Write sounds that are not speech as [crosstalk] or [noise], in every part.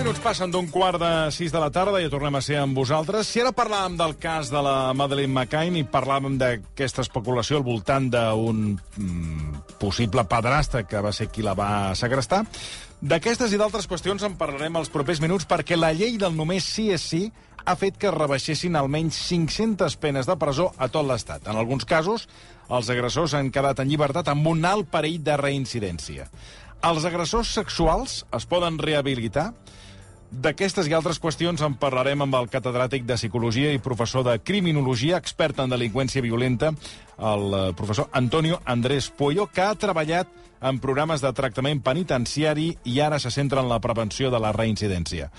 minuts passen d'un quart de sis de la tarda i ja tornem a ser amb vosaltres. Si ara parlàvem del cas de la Madeleine McCain i parlàvem d'aquesta especulació al voltant d'un mm, possible padrastre que va ser qui la va segrestar, d'aquestes i d'altres qüestions en parlarem els propers minuts perquè la llei del només sí és sí ha fet que rebaixessin almenys 500 penes de presó a tot l'Estat. En alguns casos, els agressors han quedat en llibertat amb un alt perill de reincidència. Els agressors sexuals es poden rehabilitar? D'aquestes i altres qüestions en parlarem amb el catedràtic de Psicologia i professor de Criminologia, expert en delinqüència violenta, el eh, professor Antonio Andrés Puello, que ha treballat en programes de tractament penitenciari i ara se centra en la prevenció de la reincidència.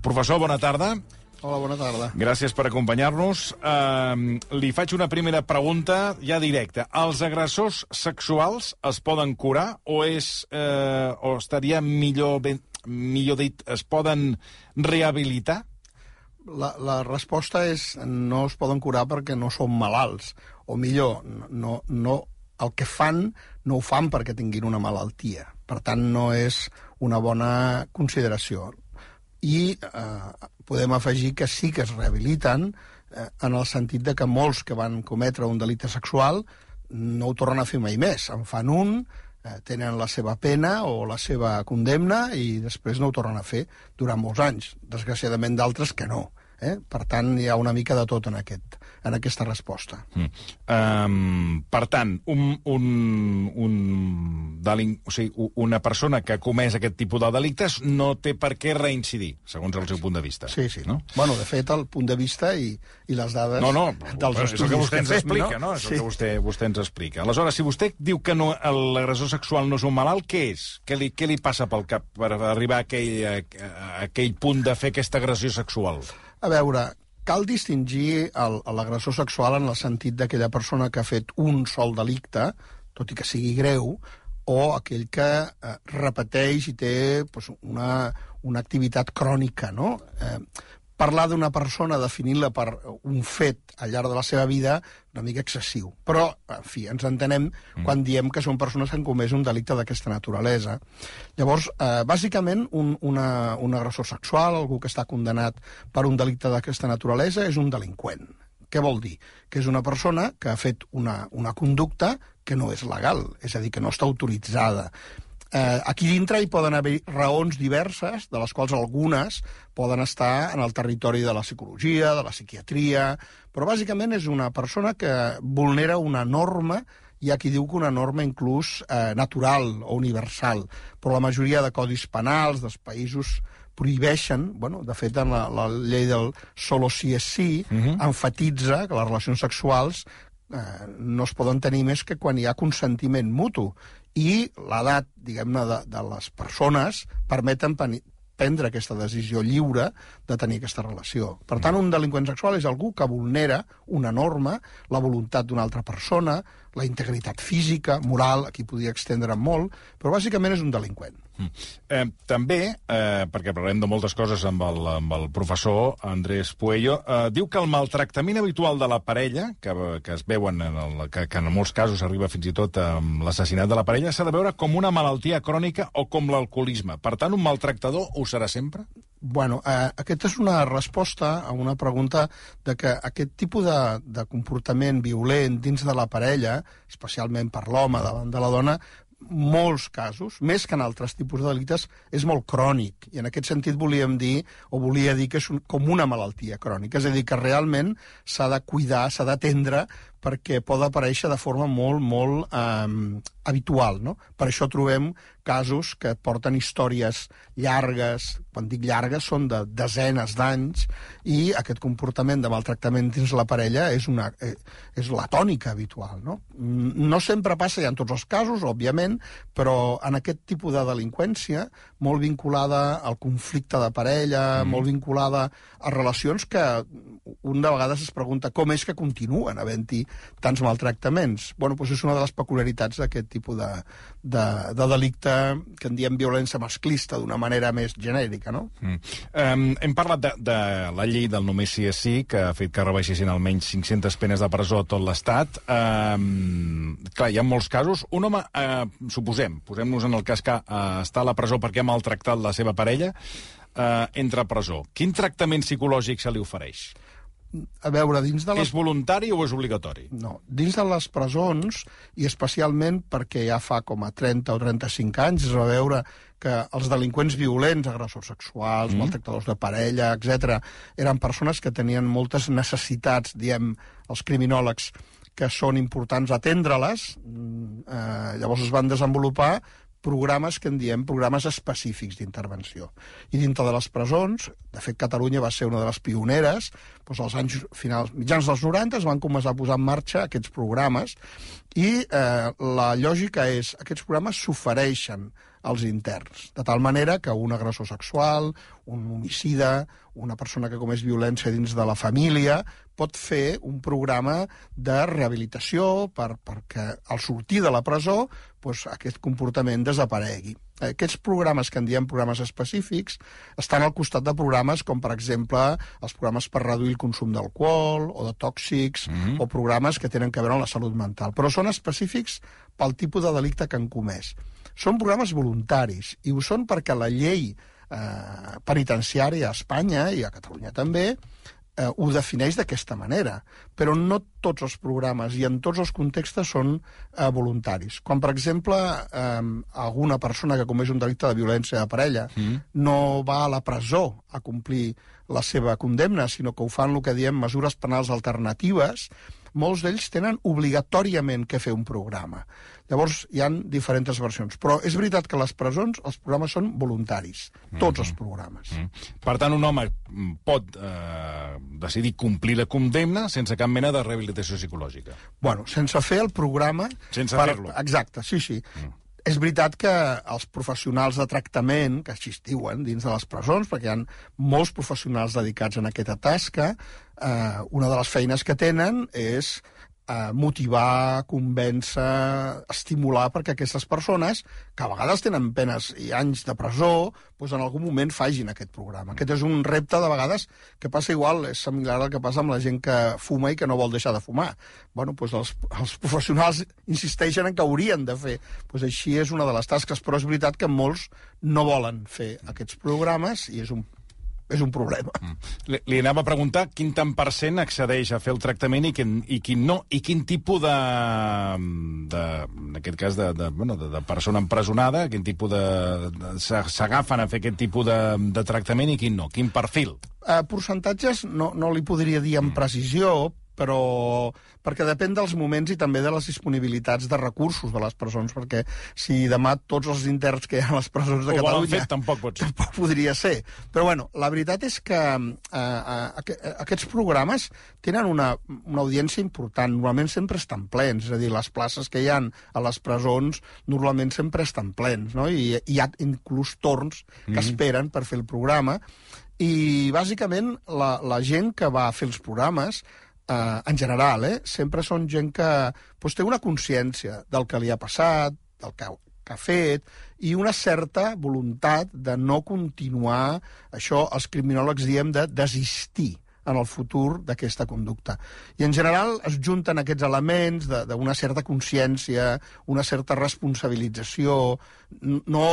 Professor, bona tarda. Hola, bona tarda. Gràcies per acompanyar-nos. Uh, li faig una primera pregunta ja directa. Els agressors sexuals es poden curar o és uh, o estaria millor, ben, millor dit, es poden rehabilitar? La, la resposta és no es poden curar perquè no són malalts. O millor, no, no, el que fan no ho fan perquè tinguin una malaltia. Per tant, no és una bona consideració i eh, podem afegir que sí que es rehabiliten eh, en el sentit de que molts que van cometre un delicte sexual no ho tornen a fer mai més. En fan un, tenen la seva pena o la seva condemna i després no ho tornen a fer durant molts anys. Desgraciadament d'altres que no. Eh? Per tant, hi ha una mica de tot en, aquest, en aquesta resposta. Mm. Um, per tant, un, un, un delin... o sigui, una persona que ha comès aquest tipus de delictes no té per què reincidir, segons el seu punt de vista. Sí, sí. No? Bueno, de fet, el punt de vista i, i les dades no, no, dels estudis és el que vostè ens explica, no? no? És sí. el que vostè, vostè ens explica. Aleshores, si vostè diu que no, l'agressor sexual no és un malalt, què és? Què li, què li passa pel cap per arribar a aquell, a, a aquell punt de fer aquesta agressió sexual? A veure, cal distingir l'agressor sexual en el sentit d'aquella persona que ha fet un sol delicte, tot i que sigui greu, o aquell que eh, repeteix i té pues, una, una activitat crònica, no? Eh, parlar d'una persona definint-la per un fet al llarg de la seva vida una mica excessiu. Però, en fi, ens entenem mm. quan diem que són persones que han comès un delicte d'aquesta naturalesa. Llavors, eh, bàsicament, un, una, un agressor sexual, algú que està condemnat per un delicte d'aquesta naturalesa, és un delinqüent. Què vol dir? Que és una persona que ha fet una, una conducta que no és legal, és a dir, que no està autoritzada Eh, aquí dintre hi poden haver raons diverses, de les quals algunes poden estar en el territori de la psicologia, de la psiquiatria, però bàsicament és una persona que vulnera una norma hi ha qui diu que una norma inclús eh, natural o universal, però la majoria de codis penals dels països prohibeixen, bueno, de fet en la, la llei del solo si és sí, uh -huh. enfatitza que les relacions sexuals eh, no es poden tenir més que quan hi ha consentiment mutu i l'edat, diguem-ne, de, de les persones permeten prendre aquesta decisió lliure de tenir aquesta relació. Per tant, un delinqüent sexual és algú que vulnera una norma, la voluntat d'una altra persona, la integritat física, moral, aquí podria extendre molt, però bàsicament és un delinqüent. Mm. Eh, també, eh, perquè parlarem de moltes coses amb el, amb el professor Andrés Puello, eh, diu que el maltractament habitual de la parella, que, que es veuen en el, que, que en molts casos arriba fins i tot amb l'assassinat de la parella, s'ha de veure com una malaltia crònica o com l'alcoholisme. Per tant, un maltractador ho serà sempre? Bueno, eh, aquesta és una resposta a una pregunta de que aquest tipus de, de comportament violent dins de la parella, especialment per l'home davant de la dona, molts casos, més que en altres tipus de delictes, és molt crònic. I en aquest sentit volíem dir, o volia dir que és un, com una malaltia crònica. És a dir, que realment s'ha de cuidar, s'ha d'atendre, perquè pot aparèixer de forma molt, molt eh, habitual. No? Per això trobem casos que porten històries llargues, quan dic llargues són de desenes d'anys, i aquest comportament de maltractament dins la parella és, una, eh, és la tònica habitual. No? no sempre passa ja en tots els casos, òbviament, però en aquest tipus de delinqüència, molt vinculada al conflicte de parella, mm. molt vinculada a relacions que un de vegades es pregunta com és que continuen havent-hi tants maltractaments. Bueno, doncs és una de les peculiaritats d'aquest tipus de, de, de delicte que en diem violència masclista d'una manera més genèrica, no? Mm. Um, hem parlat de, de la llei del només sí és sí, que ha fet que rebaixessin almenys 500 penes de presó a tot l'Estat. Um, clar, hi ha molts casos. Un home, uh, suposem, posem-nos en el cas que uh, està a la presó perquè ha maltractat la seva parella, eh, entre presó. Quin tractament psicològic se li ofereix? A veure, dins de les... És voluntari o és obligatori? No, dins de les presons, i especialment perquè ja fa com a 30 o 35 anys es va veure que els delinqüents violents, agressors sexuals, mm. maltractadors de parella, etc, eren persones que tenien moltes necessitats, diem els criminòlegs, que són importants atendre-les, mm, eh, llavors es van desenvolupar programes que en diem programes específics d'intervenció. I dintre de les presons, de fet Catalunya va ser una de les pioneres, doncs als anys finals, mitjans dels 90 es van començar a posar en marxa aquests programes i eh, la lògica és, aquests programes s'ofereixen als interns, de tal manera que un agressor sexual, un homicida, una persona que comés violència dins de la família, pot fer un programa de rehabilitació per, perquè al sortir de la presó doncs, aquest comportament desaparegui. Aquests programes que en diem programes específics estan al costat de programes com, per exemple, els programes per reduir el consum d'alcohol o de tòxics mm -hmm. o programes que tenen que veure amb la salut mental. Però són específics pel tipus de delicte que han comès. Són programes voluntaris i ho són perquè la llei eh, penitenciària a Espanya i a Catalunya també eh, ho defineix d'aquesta manera, però no tots els programes i en tots els contextes són eh, voluntaris. Quan, per exemple, eh, alguna persona que comeix un delicte de violència de parella mm. no va a la presó a complir la seva condemna, sinó que ho fan el que diem mesures penals alternatives, molts d'ells tenen obligatòriament que fer un programa. Llavors, hi han diferents versions. Però és veritat que les presons els programes són voluntaris, tots mm -hmm. els programes. Mm -hmm. Per tant, un home pot eh, decidir complir la condemna sense cap mena de rehabilitació psicològica. Bueno, sense fer el programa... Sense per... fer-lo. Exacte, sí, sí. Mm. És veritat que els professionals de tractament, que així es diuen dins de les presons, perquè hi ha molts professionals dedicats en aquesta tasca, eh, una de les feines que tenen és eh, motivar, convèncer, estimular perquè aquestes persones, que a vegades tenen penes i anys de presó, doncs en algun moment fagin aquest programa. Aquest és un repte, de vegades, que passa igual, és similar al que passa amb la gent que fuma i que no vol deixar de fumar. bueno, doncs els, els professionals insisteixen en que haurien de fer. Doncs així és una de les tasques, però és veritat que molts no volen fer aquests programes i és un és un problema. Mm. Li, li anava a preguntar quin tant per cent accedeix a fer el tractament i quin, i quin no, i quin tipus de, de en aquest cas, de, de, bueno, de, de persona empresonada, quin tipus de... de s'agafen a fer aquest tipus de, de tractament i quin no, quin perfil? Uh, percentatges no, no li podria dir amb mm. Però perquè depèn dels moments i també de les disponibilitats de recursos de les presons, perquè si demà tots els interns que hi ha a les presons de Ho Catalunya... Fet, tampoc pot ser. Tampoc podria ser. Però bueno, la veritat és que eh, eh, aquests programes tenen una, una audiència important. Normalment sempre estan plens, és a dir, les places que hi han a les presons normalment sempre estan plens, no? I hi ha inclús torns que mm -hmm. esperen per fer el programa, i bàsicament la, la gent que va a fer els programes eh, en general, eh, sempre són gent que doncs, té una consciència del que li ha passat, del que, que ha fet, i una certa voluntat de no continuar, això els criminòlegs diem de desistir en el futur d'aquesta conducta. I en general es junten aquests elements d'una certa consciència, una certa responsabilització, no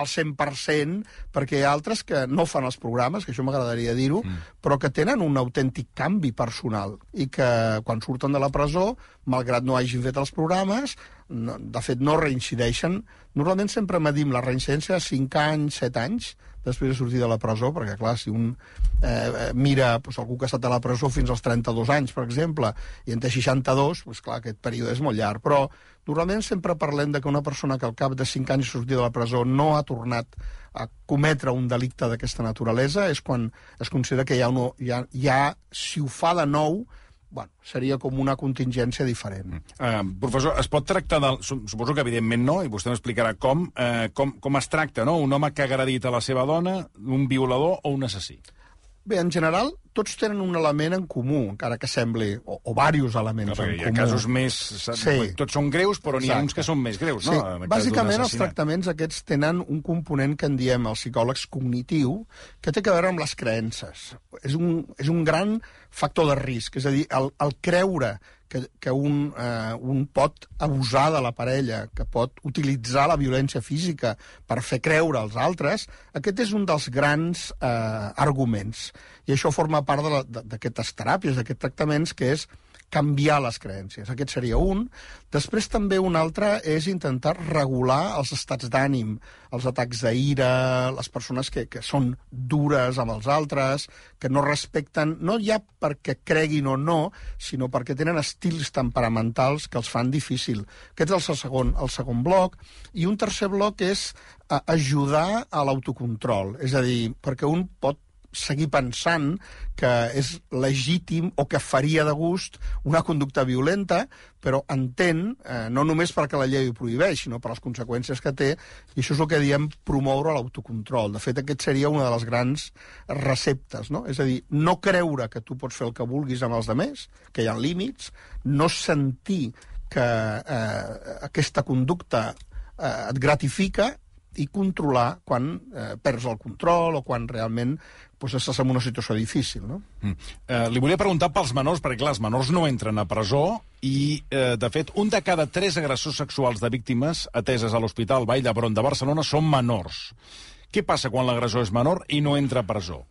al 100%, perquè hi ha altres que no fan els programes, que això m'agradaria dir-ho, mm. però que tenen un autèntic canvi personal i que quan surten de la presó, malgrat no hagin fet els programes, no, de fet no reincideixen. Normalment sempre medim la reincidència a 5 anys, 7 anys, després de sortir de la presó, perquè, clar, si un eh, mira doncs, algú que ha estat a la presó fins als 32 anys, per exemple, i en té 62, doncs, clar, aquest període és molt llarg. Però normalment sempre parlem de que una persona que al cap de 5 anys sortir de la presó no ha tornat a cometre un delicte d'aquesta naturalesa, és quan es considera que hi ha, hi ha si ho fa de nou, bueno, seria com una contingència diferent. Uh, professor, es pot tractar de... Suposo que evidentment no, i vostè m'explicarà com, uh, com, com es tracta, no? Un home que ha agredit a la seva dona, un violador o un assassí? Bé, en general, tots tenen un element en comú, encara que sembli, o, o diversos elements no, en hi ha comú. casos més... Sí. Tots són greus, però n'hi ha uns que són més greus, sí. no? Bàsicament, els tractaments aquests tenen un component que en diem els psicòlegs cognitiu, que té a veure amb les creences. És un, és un gran factor de risc, és a dir, el, el creure que, que un, eh, un pot abusar de la parella, que pot utilitzar la violència física per fer creure als altres, aquest és un dels grans eh, arguments. I això forma part d'aquestes teràpies, d'aquests tractaments, que és canviar les creences. Aquest seria un. Després també un altre és intentar regular els estats d'ànim, els atacs d'ira, les persones que, que són dures amb els altres, que no respecten, no ja perquè creguin o no, sinó perquè tenen estils temperamentals que els fan difícil. Aquest és el segon, el segon bloc. I un tercer bloc és eh, ajudar a l'autocontrol. És a dir, perquè un pot seguir pensant que és legítim o que faria de gust una conducta violenta, però entén, eh, no només perquè la llei ho prohibeix, sinó per les conseqüències que té, i això és el que diem promoure l'autocontrol. De fet, aquest seria una de les grans receptes, no? És a dir, no creure que tu pots fer el que vulguis amb els demés, que hi ha límits, no sentir que eh, aquesta conducta eh, et gratifica i controlar quan eh, perds el control o quan realment pues, estàs en una situació difícil. No? Mm. Eh, li volia preguntar pels menors, perquè clar, els menors no entren a presó i, eh, de fet, un de cada tres agressors sexuals de víctimes ateses a l'Hospital Vall d'Hebron de Barcelona són menors. Què passa quan l'agressor és menor i no entra a presó?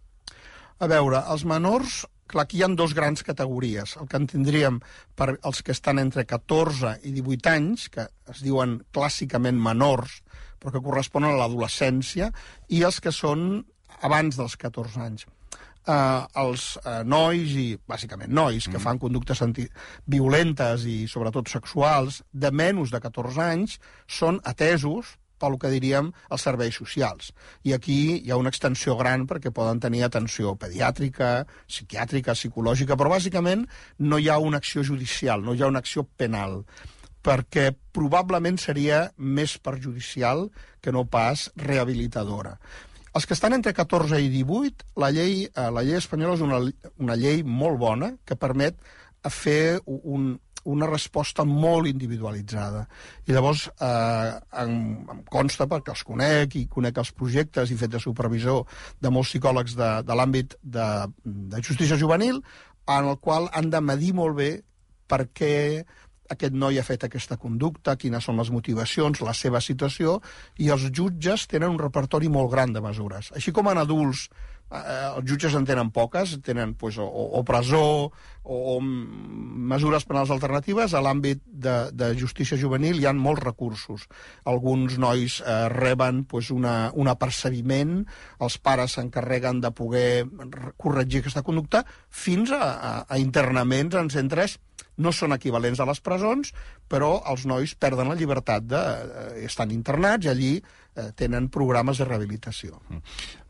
A veure, els menors clar, aquí hi ha dos grans categories. El que en tindríem per els que estan entre 14 i 18 anys, que es diuen clàssicament menors, però que corresponen a l'adolescència, i els que són abans dels 14 anys. Uh, els uh, nois, i bàsicament nois, que mm. fan conductes violentes i sobretot sexuals, de menys de 14 anys, són atesos pel que diríem els serveis socials. I aquí hi ha una extensió gran perquè poden tenir atenció pediàtrica, psiquiàtrica, psicològica, però bàsicament no hi ha una acció judicial, no hi ha una acció penal perquè probablement seria més perjudicial que no pas rehabilitadora. Els que estan entre 14 i 18, la llei, eh, la llei espanyola és una, una llei molt bona que permet fer un, una resposta molt individualitzada. I llavors eh, em, em consta, perquè els conec i conec els projectes i fet de supervisor de molts psicòlegs de, de l'àmbit de, de justícia juvenil, en el qual han de medir molt bé per què aquest noi ha fet aquesta conducta, quines són les motivacions, la seva situació, i els jutges tenen un repertori molt gran de mesures. Així com en adults eh, els jutges en tenen poques, tenen pues, o, o presó o, o mesures penals alternatives, a l'àmbit de, de justícia juvenil hi ha molts recursos. Alguns nois eh, reben pues, una, un apercebiment, els pares s'encarreguen de poder corregir aquesta conducta, fins a, a, a internaments en centres no són equivalents a les presons, però els nois perden la llibertat de... Eh, estan internats i allí eh, tenen programes de rehabilitació.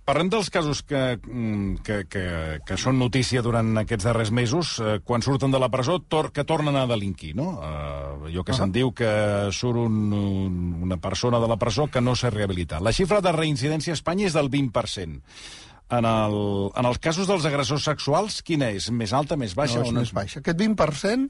Parlem dels casos que, mm, que, que, que són notícia durant aquests darrers mesos, eh, quan surten de la presó, tor que tornen a delinquir, no? Eh, allò que uh -huh. se'n diu que surt un, un, una persona de la presó que no s'ha rehabilitat. La xifra de reincidència a Espanya és del 20%. En, el, en els casos dels agressors sexuals, quina és? Més alta, més baixa? No, és més baixa. Aquest 20%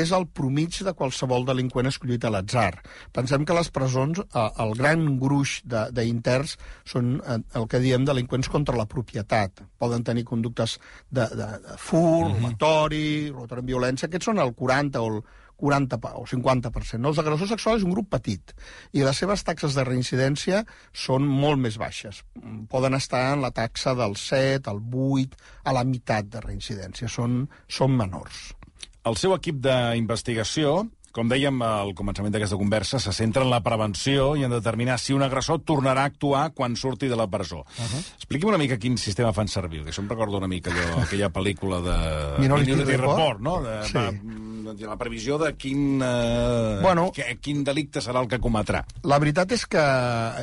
és el promig de qualsevol delinqüent escollit a l'atzar. Pensem que les presons, el gran gruix d'interns són eh, el que diem delinqüents contra la propietat. Poden tenir conductes de, de, de fur, mm -hmm. robatori, robatori amb violència, aquests són el 40 o el 40 o 50%. No? Els agressors sexuals és un grup petit i les seves taxes de reincidència són molt més baixes. Poden estar en la taxa del 7, el 8, a la meitat de reincidència. Són, són menors. El seu equip d'investigació com dèiem al començament d'aquesta conversa, se centra en la prevenció i en determinar si un agressor tornarà a actuar quan surti de la presó. Uh -huh. Expliqui'm una mica quin sistema fan servir, que això em recorda una mica allò, aquella pel·lícula de... Minority, Minority Report, Report, no? De, sí. va, la previsió de quin, eh, bueno, que, quin delicte serà el que cometrà. La veritat és que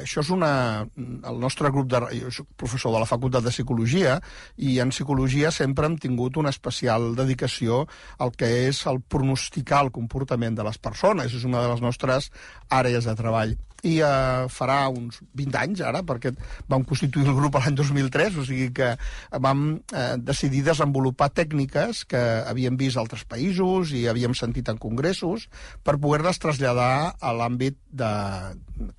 això és una... El nostre grup de... Jo soc professor de la Facultat de Psicologia i en Psicologia sempre hem tingut una especial dedicació al que és el pronosticar el comportament de les persones. És una de les nostres àrees de treball i eh, farà uns 20 anys ara, perquè vam constituir el grup l'any 2003, o sigui que vam eh, decidir desenvolupar tècniques que havíem vist altres països i havíem sentit en congressos per poder-les traslladar a l'àmbit de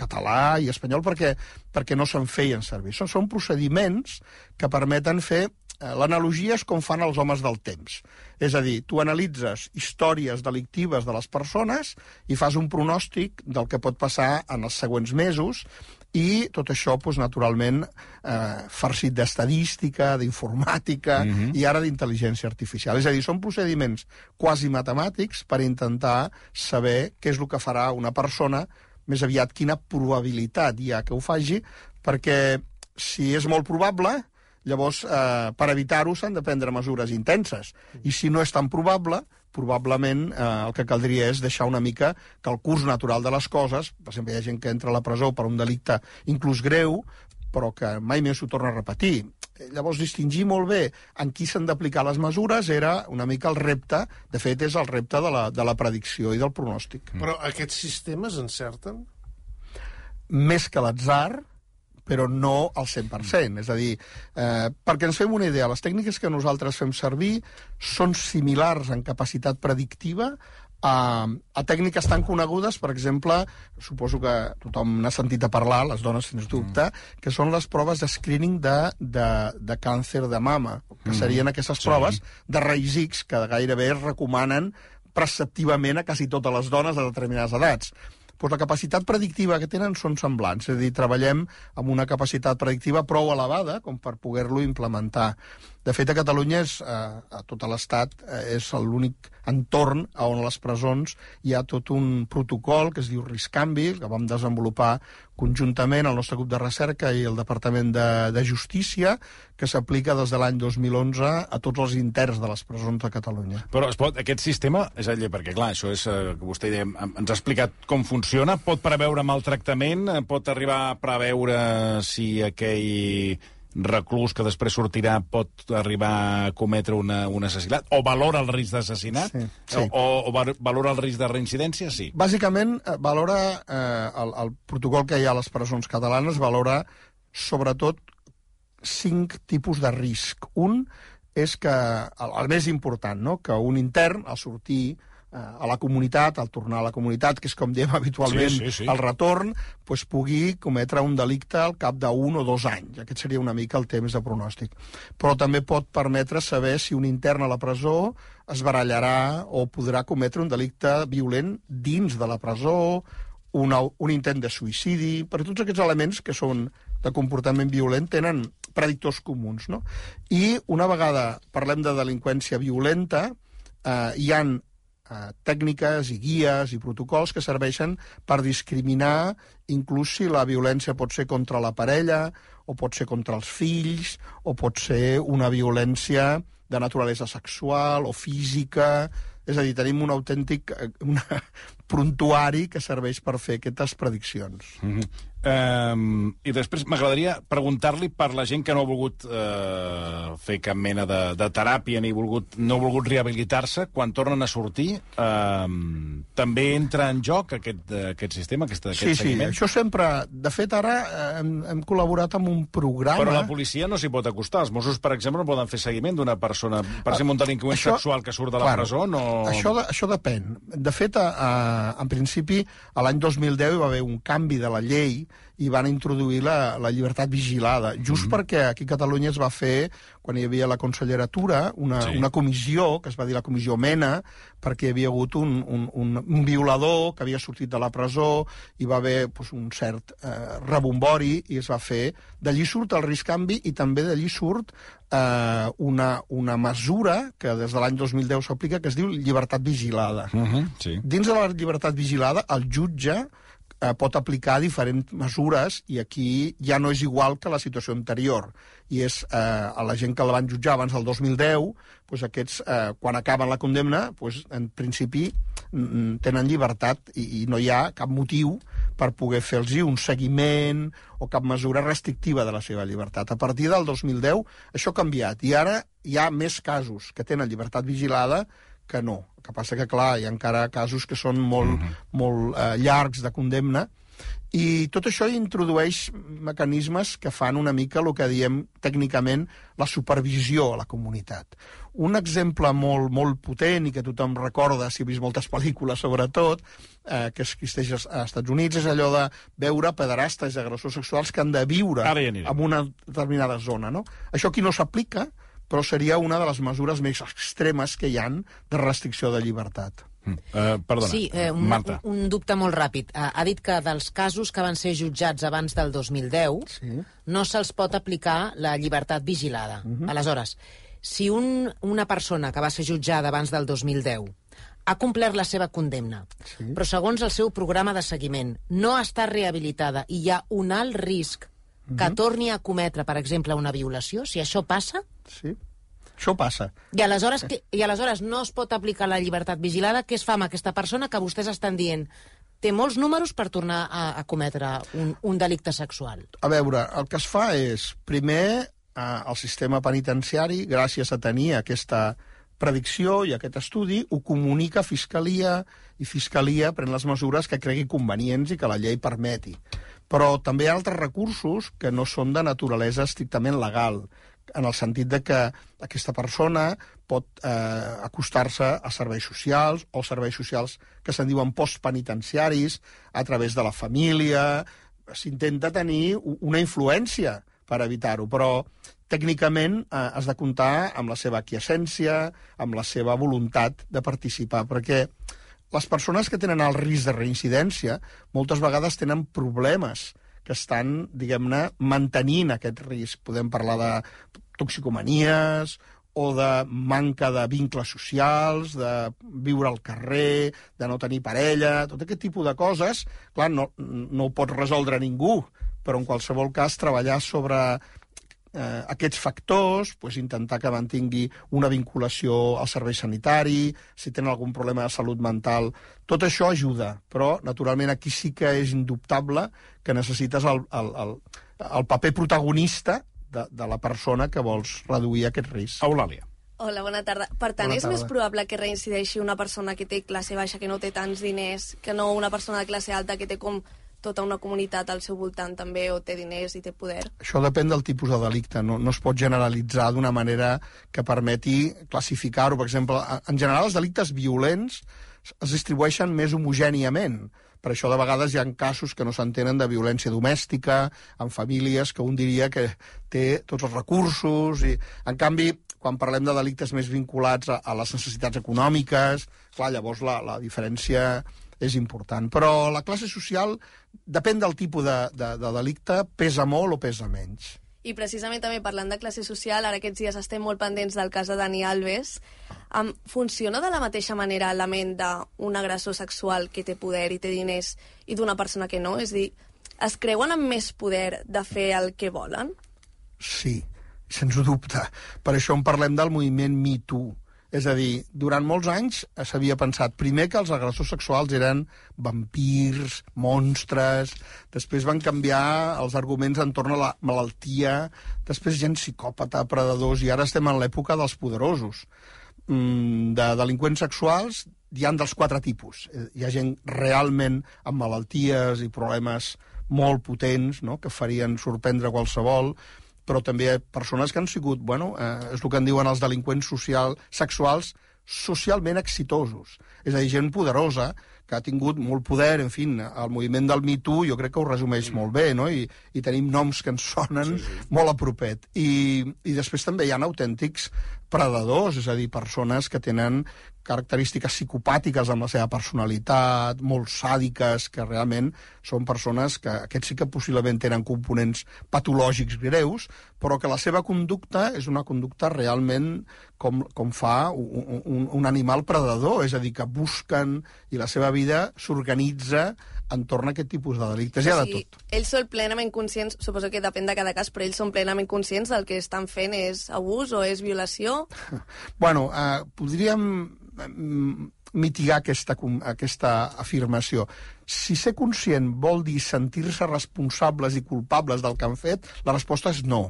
català i espanyol perquè, perquè no se'n feien servir. Són, són procediments que permeten fer l'analogia és com fan els homes del temps. És a dir, tu analitzes històries delictives de les persones i fas un pronòstic del que pot passar en els següents mesos i tot això, doncs, naturalment, eh, farcit d'estadística, d'informàtica mm -hmm. i ara d'intel·ligència artificial. És a dir, són procediments quasi matemàtics per intentar saber què és el que farà una persona, més aviat quina probabilitat hi ha que ho faci, perquè si és molt probable, llavors, eh, per evitar-ho s'han de prendre mesures intenses. I si no és tan probable, probablement eh, el que caldria és deixar una mica que el curs natural de les coses, per exemple, hi ha gent que entra a la presó per un delicte inclús greu, però que mai més s'ho torna a repetir. Llavors, distingir molt bé en qui s'han d'aplicar les mesures era una mica el repte, de fet, és el repte de la, de la predicció i del pronòstic. Però aquests sistemes encerten? Més que l'atzar, però no al 100%. És a dir, eh, perquè ens fem una idea, les tècniques que nosaltres fem servir són similars en capacitat predictiva a, a tècniques tan conegudes, per exemple, suposo que tothom n'ha sentit a parlar, les dones sens dubte, mm. que són les proves de screening de, de, de càncer de mama, que mm. serien aquestes sí. proves de raigs X que gairebé es recomanen preceptivament a quasi totes les dones de determinades edats doncs la capacitat predictiva que tenen són semblants, és a dir, treballem amb una capacitat predictiva prou elevada com per poder-lo implementar. De fet, a Catalunya, és, a, a tot l'Estat, eh, és l'únic entorn on les presons hi ha tot un protocol que es diu Riscanvi, que vam desenvolupar conjuntament el nostre grup de recerca i el Departament de, de Justícia, que s'aplica des de l'any 2011 a tots els interns de les presons de Catalunya. Però es pot, aquest sistema, és a dir, perquè clar, això és eh, vostè deia, ens ha explicat com funciona, pot preveure maltractament, pot arribar a preveure si aquell reclús que després sortirà pot arribar a cometre una, un assassinat? O valora el risc d'assassinat? Sí, sí. O, o valora el risc de reincidència? Sí. Bàsicament, eh, valora eh, el, el protocol que hi ha a les presons catalanes, valora sobretot cinc tipus de risc. Un és que, el, el més important, no? que un intern, al sortir a la comunitat, al tornar a la comunitat, que és com diem [laughs] habitualment sí, sí, sí. el retorn, pues, pugui cometre un delicte al cap d'un o dos anys. Aquest seria una mica el temps de pronòstic. Però també pot permetre saber si un intern a la presó es barallarà o podrà cometre un delicte violent dins de la presó, una, un intent de suïcidi, perquè tots aquests elements que són de comportament violent tenen predictors comuns. No? I una vegada parlem de delinqüència violenta, eh, hi han eh, tècniques i guies i protocols que serveixen per discriminar inclús si la violència pot ser contra la parella, o pot ser contra els fills, o pot ser una violència de naturalesa sexual o física... És a dir, tenim un autèntic eh, una, [laughs] prontuari que serveix per fer aquestes prediccions. Mm -hmm. Um, I després m'agradaria preguntar-li per la gent que no ha volgut uh, fer cap mena de, de teràpia ni volgut, no ha volgut rehabilitar-se, quan tornen a sortir, um, també entra en joc aquest, aquest sistema, aquest, aquest sí, seguiment? Sí, això sempre... De fet, ara hem, hem col·laborat amb un programa... Però la policia no s'hi pot acostar. Els Mossos, per exemple, no poden fer seguiment d'una persona, per exemple, un delinqüent això, sexual que surt de la clar, presó, no... Això, de, això depèn. De fet, a, a, en principi, l'any 2010 hi va haver un canvi de la llei i van introduir la, la llibertat vigilada, just mm -hmm. perquè aquí a Catalunya es va fer, quan hi havia la Consellera Tura, una, sí. una comissió, que es va dir la Comissió Mena, perquè hi havia hagut un, un, un, un violador que havia sortit de la presó, i va haver pues, un cert eh, rebombori, i es va fer. D'allí surt el risc canvi i també d'allí surt eh, una, una mesura que des de l'any 2010 s'aplica, que es diu llibertat vigilada. Uh -huh, sí. Dins de la llibertat vigilada, el jutge eh, pot aplicar diferents mesures i aquí ja no és igual que la situació anterior. I és eh, a la gent que la van jutjar abans del 2010, doncs aquests, eh, quan acaben la condemna, doncs, en principi tenen llibertat i, i no hi ha cap motiu per poder fer-los un seguiment o cap mesura restrictiva de la seva llibertat. A partir del 2010 això ha canviat i ara hi ha més casos que tenen llibertat vigilada que no. El que passa que, clar, hi ha encara casos que són molt, mm -hmm. molt eh, llargs de condemna, i tot això introdueix mecanismes que fan una mica el que diem tècnicament la supervisió a la comunitat. Un exemple molt, molt potent i que tothom recorda, si ha vist moltes pel·lícules sobretot, eh, que existeix als Estats Units, és allò de veure pederastes i agressors sexuals que han de viure en una determinada zona. No? Això aquí no s'aplica, però seria una de les mesures més extremes que hi han de restricció de llibertat. Uh, perdona, Sí, eh, un, Marta. un, un dubte molt ràpid. Ha, ha dit que dels casos que van ser jutjats abans del 2010 Sí. no se'ls pot aplicar la llibertat vigilada. Uh Mhm. -huh. Aleshores, si un, una persona que va ser jutjada abans del 2010 ha complert la seva condemna, Sí. però segons el seu programa de seguiment no està rehabilitada i hi ha un alt risc que Mhm. torni a cometre, per exemple, una violació, si això passa, Sí. Això passa. i aleshores, que, I aleshores no es pot aplicar la llibertat vigilada, què es fa amb aquesta persona que vostès estan dient té molts números per tornar a, a cometre un, un delicte sexual? A veure, el que es fa és, primer, eh, el sistema penitenciari, gràcies a tenir aquesta predicció i aquest estudi, ho comunica a Fiscalia i Fiscalia pren les mesures que cregui convenients i que la llei permeti. Però també hi ha altres recursos que no són de naturalesa estrictament legal, en el sentit de que aquesta persona pot eh, acostar-se a serveis socials o serveis socials que se'n diuen postpenitenciaris a través de la família. S'intenta tenir una influència per evitar-ho, però tècnicament eh, has de comptar amb la seva aquiescència, amb la seva voluntat de participar, perquè les persones que tenen el risc de reincidència moltes vegades tenen problemes que estan, diguem-ne, mantenint aquest risc. Podem parlar de toxicomanies o de manca de vincles socials, de viure al carrer, de no tenir parella, tot aquest tipus de coses, clar, no, no ho pot resoldre ningú, però en qualsevol cas treballar sobre eh, aquests factors, pues, intentar que mantingui una vinculació al servei sanitari, si tenen algun problema de salut mental, tot això ajuda, però naturalment aquí sí que és indubtable que necessites el, el, el, el paper protagonista de, de la persona que vols reduir aquest risc. Eulàlia. Hola, bona tarda. Per tant, Bona és més tarda. probable que reincideixi una persona que té classe baixa, que no té tants diners, que no una persona de classe alta que té com tota una comunitat al seu voltant també, o té diners i té poder? Això depèn del tipus de delicte, no, no es pot generalitzar d'una manera que permeti classificar-ho. Per exemple, en general els delictes violents es distribueixen més homogèniament. Per això de vegades hi ha casos que no s'entenen de violència domèstica, en famílies que un diria que té tots els recursos. I, en canvi, quan parlem de delictes més vinculats a, a les necessitats econòmiques, clar, llavors la, la diferència és important. Però la classe social, depèn del tipus de, de, de delicte, pesa molt o pesa menys. I precisament també parlant de classe social, ara aquests dies estem molt pendents del cas de Dani Alves. Um, funciona de la mateixa manera la ment d'un agressor sexual que té poder i té diners i d'una persona que no? És dir, es creuen amb més poder de fer el que volen? Sí, sens dubte. Per això en parlem del moviment Me Too. És a dir, durant molts anys s'havia pensat primer que els agressors sexuals eren vampirs, monstres, després van canviar els arguments entorn a la malaltia, després gent psicòpata, predadors, i ara estem en l'època dels poderosos. Mm, de delinqüents sexuals hi han dels quatre tipus. Eh, Hi ha gent realment amb malalties i problemes molt potents, no?, que farien sorprendre qualsevol, però també hi ha persones que han sigut, bueno, eh, és el que en diuen els delinqüents social, sexuals, socialment exitosos. És a dir, gent poderosa, que ha tingut molt poder, en fi, el moviment del Me Too jo crec que ho resumeix molt bé, no? I, i tenim noms que ens sonen sí, sí. molt a propet. I, I després també hi ha autèntics predadors, és a dir, persones que tenen característiques psicopàtiques amb la seva personalitat, molt sàdiques, que realment són persones que aquests sí que possiblement tenen components patològics greus, però que la seva conducta és una conducta realment com, com fa un, un, un animal predador, és a dir, que busquen i la seva vida s'organitza entorn a aquest tipus de delictes. Hi ha de tot. ells són plenament conscients, suposo que depèn de cada cas, però ells són plenament conscients del que estan fent és abús o és violació? [laughs] Bueno, eh, podríem mm, mitigar aquesta, aquesta afirmació. Si ser conscient vol dir sentir-se responsables i culpables del que han fet, la resposta és no.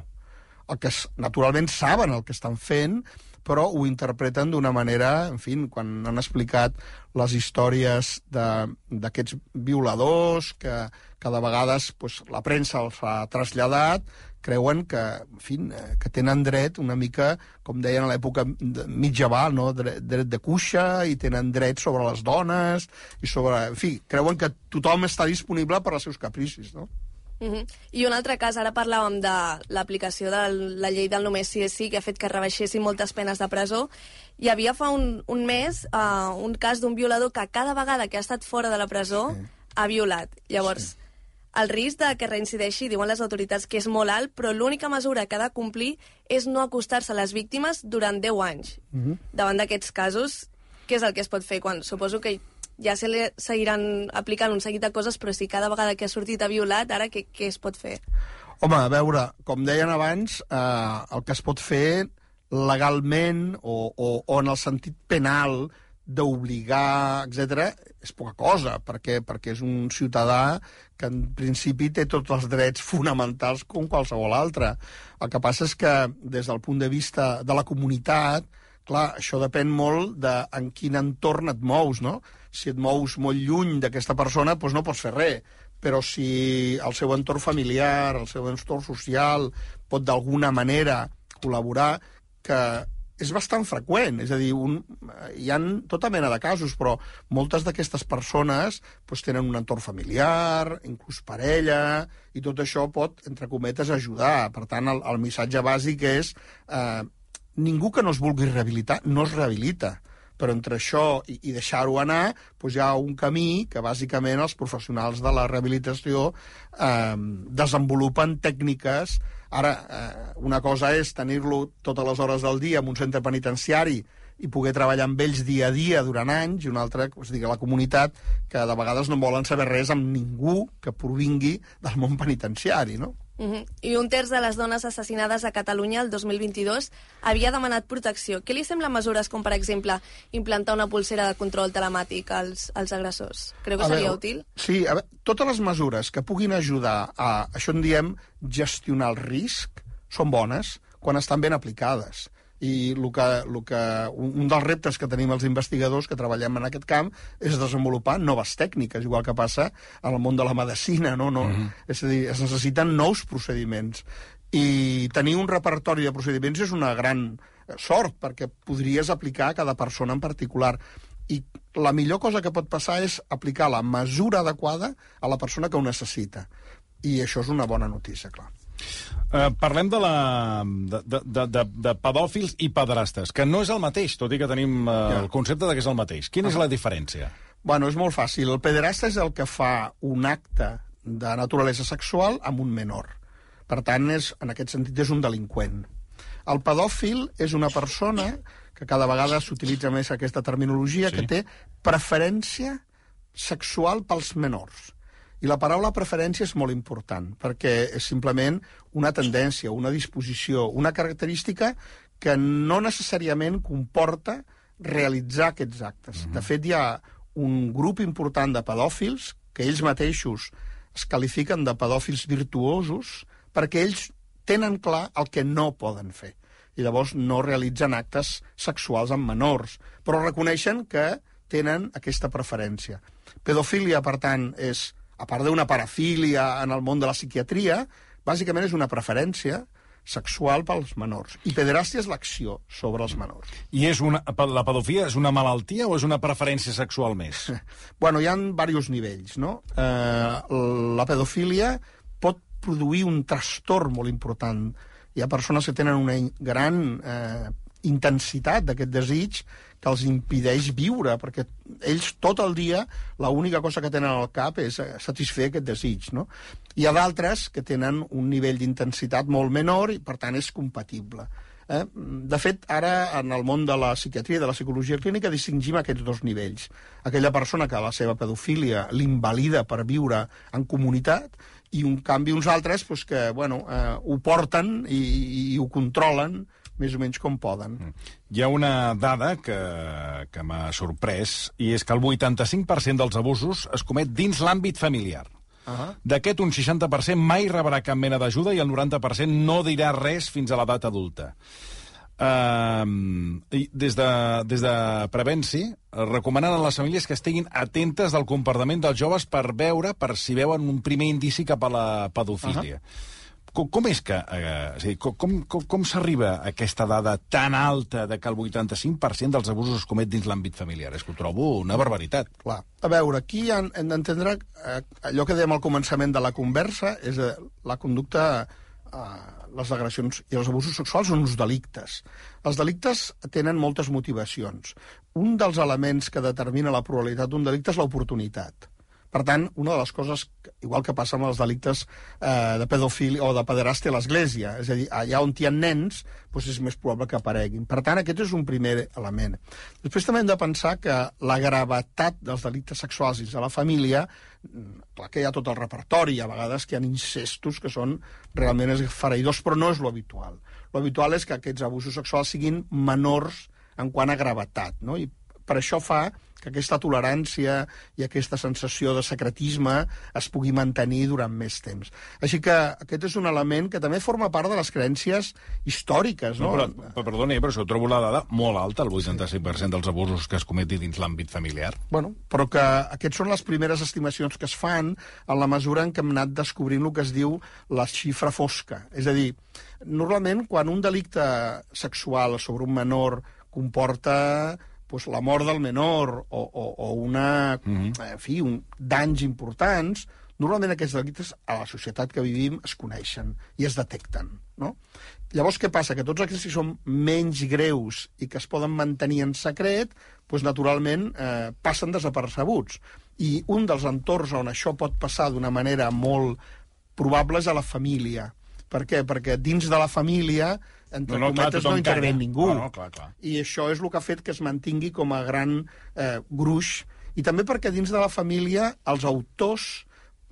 El que, naturalment saben el que estan fent, però ho interpreten d'una manera, en fi, quan han explicat les històries d'aquests violadors, que, que de vegades pues, la premsa els ha traslladat, creuen que, en fi, eh, que tenen dret una mica, com deien a l'època mitjaval, no? dret, dret de cuixa, i tenen dret sobre les dones, i sobre... En fi, creuen que tothom està disponible per als seus capricis, no? Uh -huh. I un altre cas, ara parlàvem de l'aplicació de la llei del només sí és sí, que ha fet que rebaixessin moltes penes de presó. Hi havia fa un, un mes uh, un cas d'un violador que cada vegada que ha estat fora de la presó sí. ha violat. Llavors, sí. el risc de que reincideixi, diuen les autoritats, que és molt alt, però l'única mesura que ha de complir és no acostar-se a les víctimes durant 10 anys. Uh -huh. Davant d'aquests casos, què és el que es pot fer? quan Suposo que ja se li seguiran aplicant un seguit de coses, però si cada vegada que ha sortit ha violat, ara què, què es pot fer? Home, a veure, com deien abans, eh, el que es pot fer legalment o, o, o en el sentit penal d'obligar, etc és poca cosa, perquè, perquè és un ciutadà que en principi té tots els drets fonamentals com qualsevol altre. El que passa és que des del punt de vista de la comunitat, clar, això depèn molt de en quin entorn et mous, no? si et mous molt lluny d'aquesta persona, doncs no pots fer res. Però si el seu entorn familiar, el seu entorn social pot d'alguna manera col·laborar, que és bastant freqüent, és a dir, un, hi han tota mena de casos, però moltes d'aquestes persones doncs, tenen un entorn familiar, inclús parella, i tot això pot, entre cometes, ajudar. Per tant, el, el missatge bàsic és eh, ningú que no es vulgui rehabilitar no es rehabilita però entre això i, i deixar-ho anar doncs hi ha un camí que bàsicament els professionals de la rehabilitació eh, desenvolupen tècniques Ara, eh, una cosa és tenir-lo totes les hores del dia en un centre penitenciari i poder treballar amb ells dia a dia durant anys, i una altra, doncs, digui, la comunitat, que de vegades no volen saber res amb ningú que provingui del món penitenciari, no? Uh -huh. I un terç de les dones assassinades a Catalunya el 2022 havia demanat protecció. Què li semblen mesures com, per exemple, implantar una pulsera de control telemàtic als, als agressors? Creu que a seria veure, útil? Sí, a veure, totes les mesures que puguin ajudar a, això en diem, gestionar el risc, són bones quan estan ben aplicades i el que, el que, un dels reptes que tenim els investigadors que treballem en aquest camp és desenvolupar noves tècniques, igual que passa en el món de la medicina, no? no? Mm -hmm. És a dir, es necessiten nous procediments. I tenir un repertori de procediments és una gran sort, perquè podries aplicar a cada persona en particular. I la millor cosa que pot passar és aplicar la mesura adequada a la persona que ho necessita. I això és una bona notícia, clar. Uh, parlem de, la, de, de, de, de pedòfils i pedrastes, que no és el mateix, tot i que tenim uh, ja. el concepte de que és el mateix. Quina uh -huh. és la diferència? Bueno, és molt fàcil. El pederasta és el que fa un acte de naturalesa sexual amb un menor. Per tant, és, en aquest sentit, és un delinqüent. El pedòfil és una persona que cada vegada s'utilitza més aquesta terminologia, sí. que té preferència sexual pels menors. I la paraula preferència és molt important, perquè és simplement una tendència, una disposició, una característica que no necessàriament comporta realitzar aquests actes. Mm -hmm. De fet, hi ha un grup important de pedòfils que ells mateixos es qualifiquen de pedòfils virtuosos perquè ells tenen clar el que no poden fer i llavors no realitzen actes sexuals amb menors, però reconeixen que tenen aquesta preferència. Pedofília, per tant, és a part d'una parafília en el món de la psiquiatria, bàsicament és una preferència sexual pels menors. I pederàstia és l'acció sobre els menors. I és una, la pedofilia és una malaltia o és una preferència sexual més? [laughs] bueno, hi ha diversos nivells, no? Eh, la pedofilia pot produir un trastorn molt important. Hi ha persones que tenen una gran eh, intensitat d'aquest desig que els impideix viure, perquè ells tot el dia l'única cosa que tenen al cap és satisfer aquest desig. No? Hi ha d'altres que tenen un nivell d'intensitat molt menor i, per tant, és compatible. Eh? De fet, ara, en el món de la psiquiatria i de la psicologia clínica, distingim aquests dos nivells. Aquella persona que la seva pedofília l'invalida per viure en comunitat i, un canvi, uns altres pues, que bueno, eh, ho porten i, i, i ho controlen més o menys com poden. Mm. Hi ha una dada que, que m'ha sorprès, i és que el 85% dels abusos es comet dins l'àmbit familiar. Uh -huh. D'aquest, un 60% mai rebrà cap mena d'ajuda i el 90% no dirà res fins a l'edat adulta. Uh, des, de, des de Prevenci recomanen a les famílies que estiguin atentes del comportament dels joves per veure, per si veuen un primer indici cap a la pedofília. Uh -huh com, com és que... Eh, com, com, com s'arriba a aquesta dada tan alta de que el 85% dels abusos es comet dins l'àmbit familiar? És que ho trobo una barbaritat. Clar. A veure, aquí hem, hem d'entendre eh, allò que dèiem al començament de la conversa, és eh, la conducta, eh, les agressions i els abusos sexuals són uns delictes. Els delictes tenen moltes motivacions. Un dels elements que determina la probabilitat d'un delicte és l'oportunitat. Per tant, una de les coses, igual que passa amb els delictes eh, de pedofília o de pederàstia a l'Església, és a dir, allà on hi ha nens, doncs és més probable que apareguin. Per tant, aquest és un primer element. Després també hem de pensar que la gravetat dels delictes sexuals dins de la família, clar que hi ha tot el repertori, a vegades que hi ha incestos que són realment esfereïdors, però no és lo habitual. Lo habitual és que aquests abusos sexuals siguin menors en quant a gravetat, no? I per això fa que aquesta tolerància i aquesta sensació de secretisme es pugui mantenir durant més temps. Així que aquest és un element que també forma part de les creences històriques. No? no però, però, perdoni, però això trobo la dada molt alta, el 85% dels abusos que es cometi dins l'àmbit familiar. Bueno, però que aquests són les primeres estimacions que es fan en la mesura en què hem anat descobrint el que es diu la xifra fosca. És a dir, normalment quan un delicte sexual sobre un menor comporta pues, la mort del menor o, o, o una, uh -huh. en fi, un, danys importants, normalment aquests delictes a la societat que vivim es coneixen i es detecten. No? Llavors, què passa? Que tots aquests que són menys greus i que es poden mantenir en secret, doncs, naturalment, eh, passen desapercebuts. I un dels entorns on això pot passar d'una manera molt probable és a la família. Per què? Perquè dins de la família entre no, no, cometes, clar, no intervé ningú. No, no, clar, clar. I això és el que ha fet que es mantingui com a gran eh, gruix. I també perquè dins de la família els autors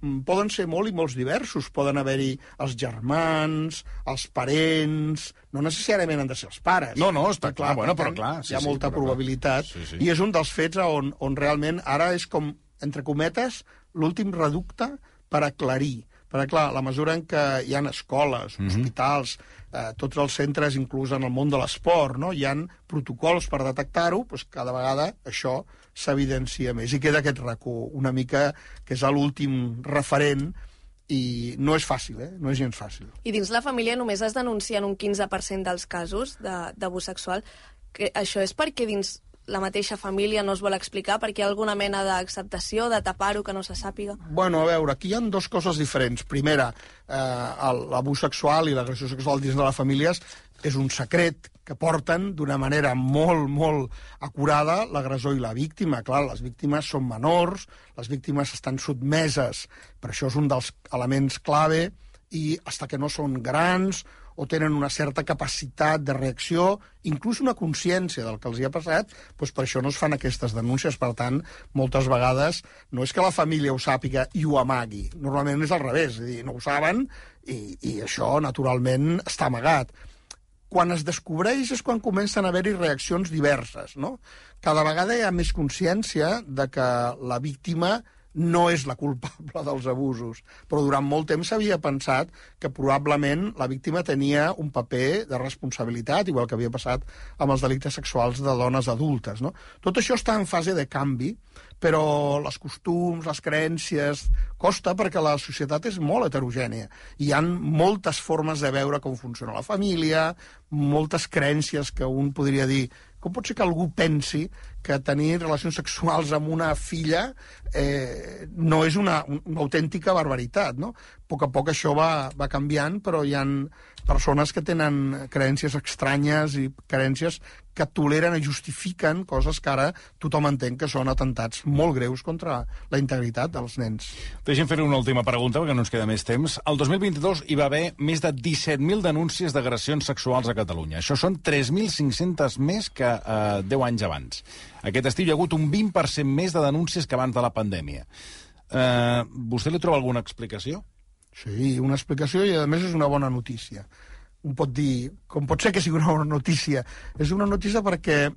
mm, poden ser molt i molts diversos. Poden haver-hi els germans, els parents... No necessàriament han de ser els pares. No, no, està clar, bueno, però clar... Sí, hi ha molta sí, probabilitat. Sí, sí. I és un dels fets on, on realment ara és com, entre cometes, l'últim reducte per aclarir perquè, clar, la mesura en què hi ha escoles, mm -hmm. hospitals, eh, tots els centres, inclús en el món de l'esport, no? hi han protocols per detectar-ho, doncs cada vegada això s'evidencia més. I queda aquest racó, una mica, que és l'últim referent, i no és fàcil, eh? no és gens fàcil. I dins la família només es denuncien un 15% dels casos d'abús sexual. Que això és perquè dins la mateixa família no es vol explicar perquè hi ha alguna mena d'acceptació, de tapar-ho, que no se sàpiga? Bueno, a veure, aquí hi han dues coses diferents. Primera, eh, l'abús sexual i l'agressió sexual dins de les famílies és un secret que porten d'una manera molt, molt acurada l'agressor i la víctima. Clar, les víctimes són menors, les víctimes estan sotmeses, per això és un dels elements clave, i hasta que no són grans o tenen una certa capacitat de reacció, inclús una consciència del que els hi ha passat, doncs per això no es fan aquestes denúncies. Per tant, moltes vegades no és que la família ho sàpiga i ho amagui, normalment és al revés, és dir, no ho saben i, i això naturalment està amagat. Quan es descobreix és quan comencen a haver-hi reaccions diverses, no? Cada vegada hi ha més consciència de que la víctima no és la culpable [laughs] dels abusos, però durant molt temps s'havia pensat que probablement la víctima tenia un paper de responsabilitat, igual que havia passat amb els delictes sexuals de dones adultes. No? Tot això està en fase de canvi, però les costums, les creences... Costa perquè la societat és molt heterogènia. Hi han moltes formes de veure com funciona la família, moltes creences que un podria dir com pot ser que algú pensi que tenir relacions sexuals amb una filla eh, no és una, una autèntica barbaritat, no? A poc a poc això va, va canviant, però hi han persones que tenen creences estranyes i creences que toleren i justifiquen coses que ara tothom entén que són atentats molt greus contra la integritat dels nens. Deixem fer una última pregunta, perquè no ens queda més temps. El 2022 hi va haver més de 17.000 denúncies d'agressions sexuals a Catalunya. Això són 3.500 més que eh, 10 anys abans. Aquest estiu hi ha hagut un 20% més de denúncies que abans de la pandèmia. Eh, vostè li troba alguna explicació? Sí, una explicació i, a més, és una bona notícia un pot dir, com pot ser que sigui una bona notícia? És una notícia perquè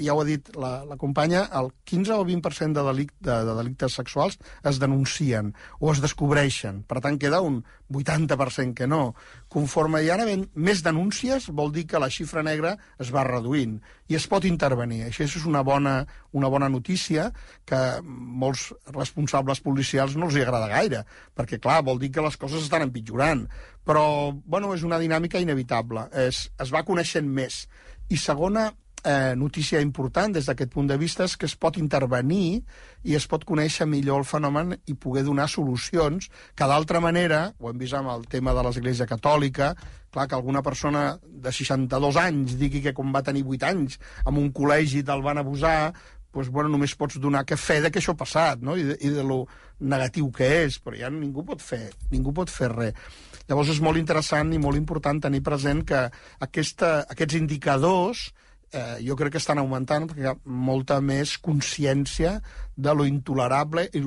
ja ho ha dit la, la companya, el 15 o 20% de, delic, de, de delictes sexuals es denuncien o es descobreixen. Per tant, queda un 80% que no. Conforme hi ha més denúncies, vol dir que la xifra negra es va reduint i es pot intervenir. Això és una bona, una bona notícia que molts responsables policials no els hi agrada gaire, perquè, clar, vol dir que les coses estan empitjorant. Però, bueno, és una dinàmica inevitable. Es, es va coneixent més. I segona, eh, notícia important des d'aquest punt de vista és que es pot intervenir i es pot conèixer millor el fenomen i poder donar solucions que d'altra manera, ho hem vist amb el tema de l'Església Catòlica, clar, que alguna persona de 62 anys digui que com va tenir 8 anys en un col·legi te'l van abusar, doncs, bueno, només pots donar que fe de que això ha passat, no? I de, i de lo negatiu que és, però ja ningú pot fer, ningú pot fer res. Llavors és molt interessant i molt important tenir present que aquesta, aquests indicadors eh, jo crec que estan augmentant perquè hi ha molta més consciència de lo intolerable i,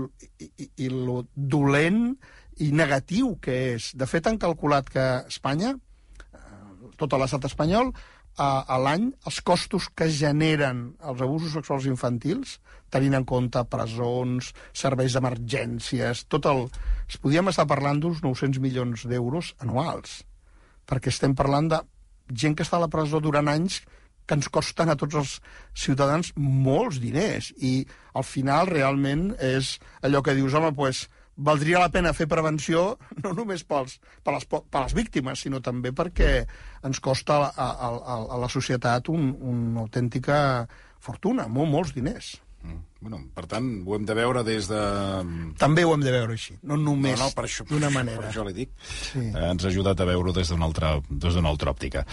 i, i lo dolent i negatiu que és. De fet, han calculat que Espanya, eh, tot l'estat espanyol, a, a l'any els costos que generen els abusos sexuals infantils, tenint en compte presons, serveis d'emergències, tot el... Es podíem estar parlant d'uns 900 milions d'euros anuals, perquè estem parlant de gent que està a la presó durant anys que ens costen a tots els ciutadans molts diners. I al final realment és allò que dius, home, pues, valdria la pena fer prevenció [laughs] no només pels, per, les, per les víctimes, sinó també perquè ens costa a, a, a, a la societat un, una autèntica fortuna, molt, molts diners. Mm. Bueno, per tant, ho hem de veure des de... També ho hem de veure així, no només no, no, d'una manera. Per això li dic. Sí. Eh, ens ha ajudat a veure-ho des d'una altra, des altra òptica.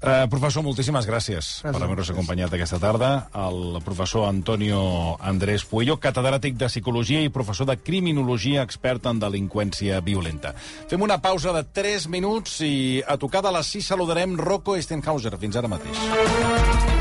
Eh, professor, moltíssimes gràcies, gràcies per haver-nos acompanyat aquesta tarda. El professor Antonio Andrés Puello, catedràtic de Psicologia i professor de Criminologia, expert en delinqüència violenta. Fem una pausa de 3 minuts i a tocar de les 6 saludarem Rocco Estenhauser. Fins ara mateix.